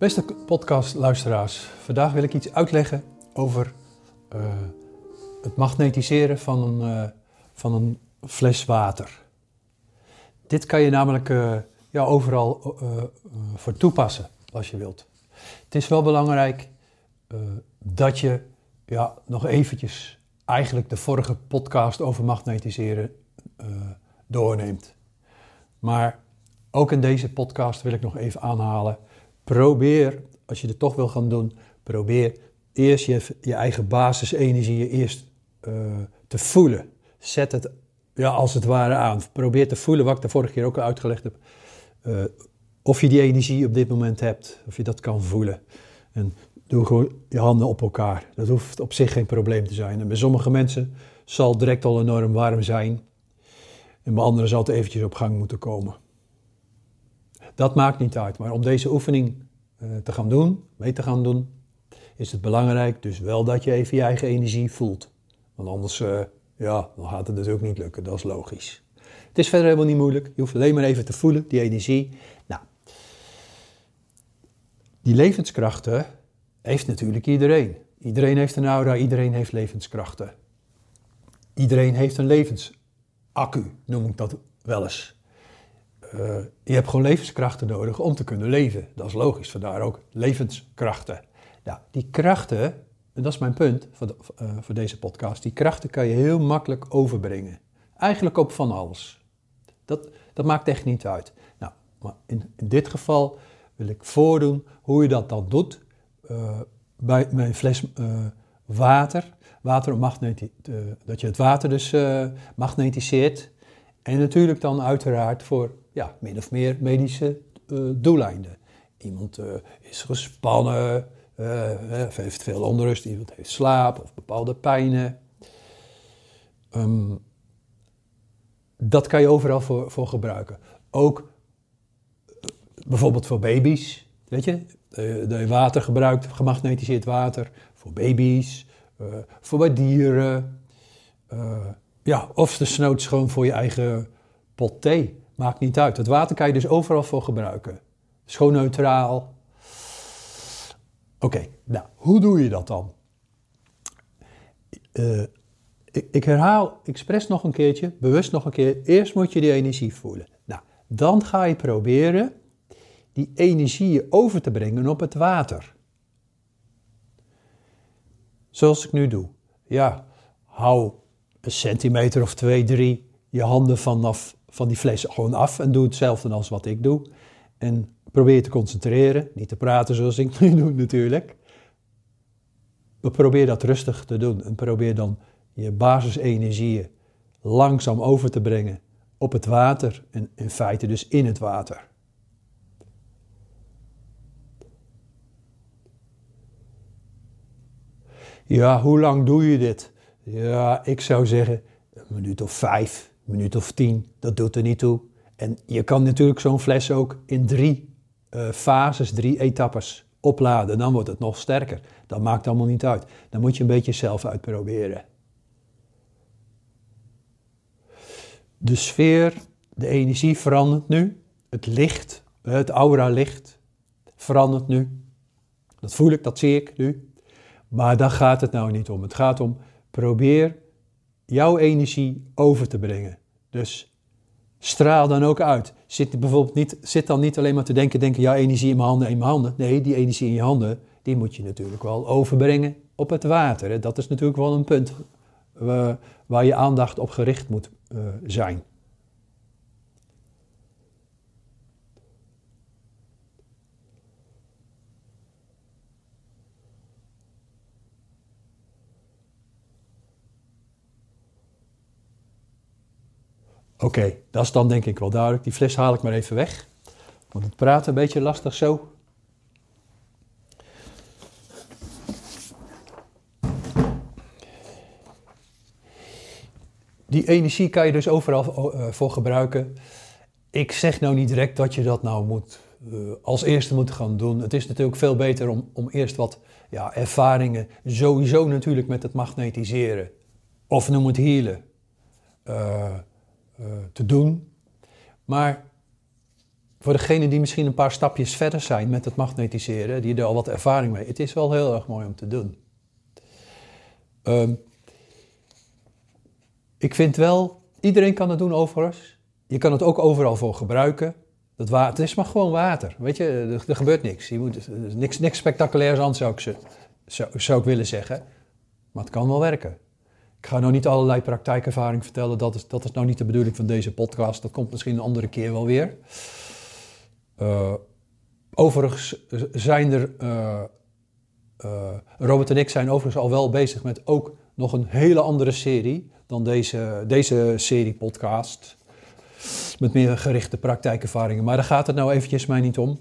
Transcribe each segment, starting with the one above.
Beste podcastluisteraars, vandaag wil ik iets uitleggen over uh, het magnetiseren van een, uh, van een fles water. Dit kan je namelijk uh, ja, overal voor toepassen als je wilt. Het is wel belangrijk dat je ja, nog eventjes eigenlijk de vorige podcast over magnetiseren doorneemt. Maar ook in deze podcast wil ik nog even aanhalen probeer, als je het toch wil gaan doen, probeer eerst je, je eigen basisenergie eerst uh, te voelen. Zet het ja, als het ware aan. Probeer te voelen, wat ik de vorige keer ook al uitgelegd heb. Uh, of je die energie op dit moment hebt, of je dat kan voelen. En doe gewoon je handen op elkaar. Dat hoeft op zich geen probleem te zijn. En bij sommige mensen zal het direct al enorm warm zijn. En bij anderen zal het eventjes op gang moeten komen. Dat maakt niet uit. Maar om deze oefening uh, te gaan doen, mee te gaan doen, is het belangrijk dus wel dat je even je eigen energie voelt. Want anders, uh, ja, dan gaat het ook niet lukken. Dat is logisch. Het is verder helemaal niet moeilijk. Je hoeft alleen maar even te voelen, die energie. Nou, die levenskrachten heeft natuurlijk iedereen. Iedereen heeft een aura, iedereen heeft levenskrachten. Iedereen heeft een levensaccu, noem ik dat wel eens. Uh, je hebt gewoon levenskrachten nodig om te kunnen leven. Dat is logisch, vandaar ook levenskrachten. Nou, die krachten, en dat is mijn punt voor, de, uh, voor deze podcast, die krachten kan je heel makkelijk overbrengen. Eigenlijk op van alles. Dat, dat maakt echt niet uit. Nou, in, in dit geval wil ik voordoen hoe je dat dan doet uh, bij mijn fles water. Water magneti dat je het water dus magnetiseert. En natuurlijk dan uiteraard voor ja, min of meer medische uh, doeleinden. Iemand uh, is gespannen, uh, heeft veel onrust, iemand heeft slaap of bepaalde pijnen. Um, dat kan je overal voor, voor gebruiken. Ook bijvoorbeeld voor baby's, weet je, je water gebruikt, gemagnetiseerd water, voor baby's, voor bij dieren. Ja, of de snoots gewoon voor je eigen pot thee. Maakt niet uit. Het water kan je dus overal voor gebruiken. Schoon neutraal. Oké, nou, hoe doe je dat dan? Uh, ik, ik, herhaal expres nog een keertje, bewust nog een keer. Eerst moet je die energie voelen. Nou, dan ga je proberen die energie over te brengen op het water. Zoals ik nu doe. Ja, hou een centimeter of twee, drie je handen vanaf van die fles gewoon af en doe hetzelfde als wat ik doe. En probeer te concentreren, niet te praten zoals ik nu doe natuurlijk. Maar probeer dat rustig te doen en probeer dan je basisenergieën langzaam over te brengen op het water en in feite dus in het water. Ja, hoe lang doe je dit? Ja, ik zou zeggen een minuut of vijf minuut of tien, dat doet er niet toe. En je kan natuurlijk zo'n fles ook in drie uh, fases, drie etappes opladen. Dan wordt het nog sterker. Dat maakt allemaal niet uit. Dan moet je een beetje zelf uitproberen. De sfeer, de energie verandert nu. Het licht, het aura licht verandert nu. Dat voel ik, dat zie ik nu. Maar daar gaat het nou niet om. Het gaat om probeer jouw energie over te brengen. Dus straal dan ook uit. Zit, bijvoorbeeld niet, zit dan niet alleen maar te denken, denken, ja, energie in mijn handen, in mijn handen. Nee, die energie in je handen, die moet je natuurlijk wel overbrengen op het water. Dat is natuurlijk wel een punt waar, waar je aandacht op gericht moet uh, zijn. Oké, dat is dan denk ik wel duidelijk. Die fles haal ik maar even weg. Want het praten een beetje lastig zo. Die energie kan je dus overal uh, voor gebruiken. Ik zeg nou niet direct dat je dat nou moet, uh, als eerste moet gaan doen. Het is natuurlijk veel beter om, om eerst wat ja, ervaringen, sowieso natuurlijk met het magnetiseren. Of noem het healen. Uh, te doen. Maar voor degenen die misschien een paar stapjes verder zijn met het magnetiseren, die er al wat ervaring mee, het is wel heel erg mooi om te doen. Ehm, ik vind wel, iedereen kan het doen overigens. Je kan het ook overal voor gebruiken. Dat water, het is maar gewoon water. Weet je, er, gebeurt niks. Je moet, niks, niks spectaculairs aan, zou ik, zou, zou ik willen zeggen. Maar het kan wel werken. Ik ga nou niet allerlei praktijkervaring vertellen. Dat is, dat is nou niet de bedoeling van deze podcast. Dat komt misschien een andere keer wel weer. Uh, overigens zijn er. Uh, uh, Robert en ik zijn overigens al wel bezig met ook nog een hele andere serie dan deze, deze serie podcast. Met meer gerichte praktijkervaringen. Maar daar gaat het nou eventjes mij niet om.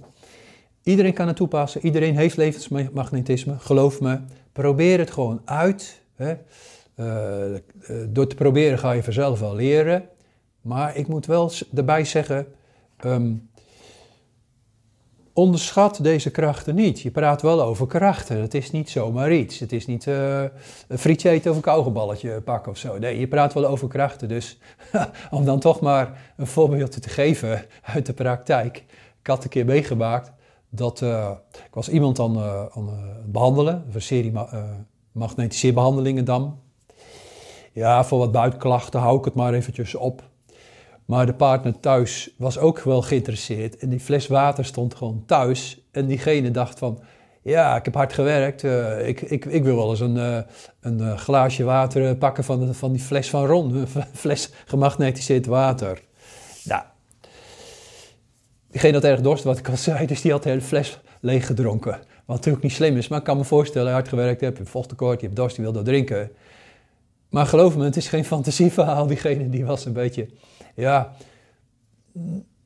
Iedereen kan het toepassen. Iedereen heeft levensmagnetisme. Geloof me. Probeer het gewoon uit. Hè. Uh, door te proberen ga je vanzelf wel leren. Maar ik moet wel erbij zeggen. Um, Onderschat deze krachten niet. Je praat wel over krachten. Het is niet zomaar iets. Het is niet uh, een frietje eten of een kauwgeballetje pakken of zo. Nee, je praat wel over krachten. Dus om dan toch maar een voorbeeld te geven uit de praktijk. Ik had een keer meegemaakt dat ik was iemand aan, aan het behandelen. Een serie ma magnetiseerbehandelingen dan. Ja, voor wat buitenklachten hou ik het maar eventjes op. Maar de partner thuis was ook wel geïnteresseerd. En die fles water stond gewoon thuis. En diegene dacht van, ja, ik heb hard gewerkt. Uh, ik, ik, ik wil wel eens een, uh, een uh, glaasje water pakken van, van die fles van Ron. Fles gemagnetiseerd water. Nou, diegene had erg dorst, wat ik al zei. Dus die had de hele fles leeg gedronken. Wat natuurlijk niet slim is, maar ik kan me voorstellen, hard gewerkt hebt, je vochttekort, je hebt dorst, je wil dat drinken. Maar geloof me, het is geen fantasieverhaal. Diegene die was een beetje ja,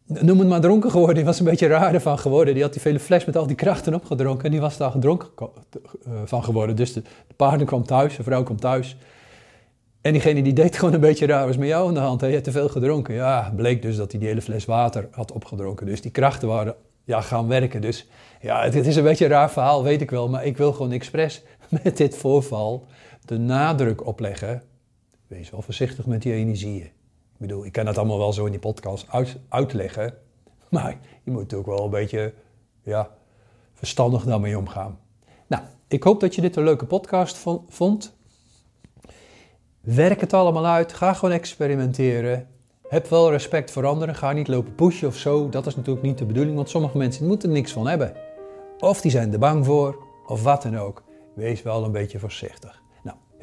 noem het maar dronken geworden. Die was een beetje raar ervan geworden. Die had die vele fles met al die krachten opgedronken en die was daar gedronken eh, van geworden. Dus de, de paarden kwam thuis, de vrouw kwam thuis. En diegene die deed gewoon een beetje raar, was met jou aan de hand. Hij had te veel gedronken. Ja, bleek dus dat hij die hele fles water had opgedronken. Dus die krachten waren ja, gaan werken. Dus ja, het, het is een beetje een raar verhaal, weet ik wel. Maar ik wil gewoon expres met dit voorval de nadruk opleggen. Wees wel voorzichtig met die energieën. Ik bedoel, ik kan dat allemaal wel zo in die podcast uit, uitleggen. Maar je moet natuurlijk wel een beetje ja, verstandig daarmee omgaan. Nou, ik hoop dat je dit een leuke podcast vond. Werk het allemaal uit. Ga gewoon experimenteren. Heb wel respect voor anderen. Ga niet lopen pushen of zo. Dat is natuurlijk niet de bedoeling, want sommige mensen moeten er niks van hebben. Of die zijn er bang voor, of wat dan ook. Wees wel een beetje voorzichtig.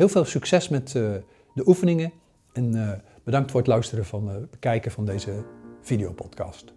Heel veel succes met uh, de oefeningen. En uh, Bedankt voor het luisteren van het eh, bekijken van deze videopodcast.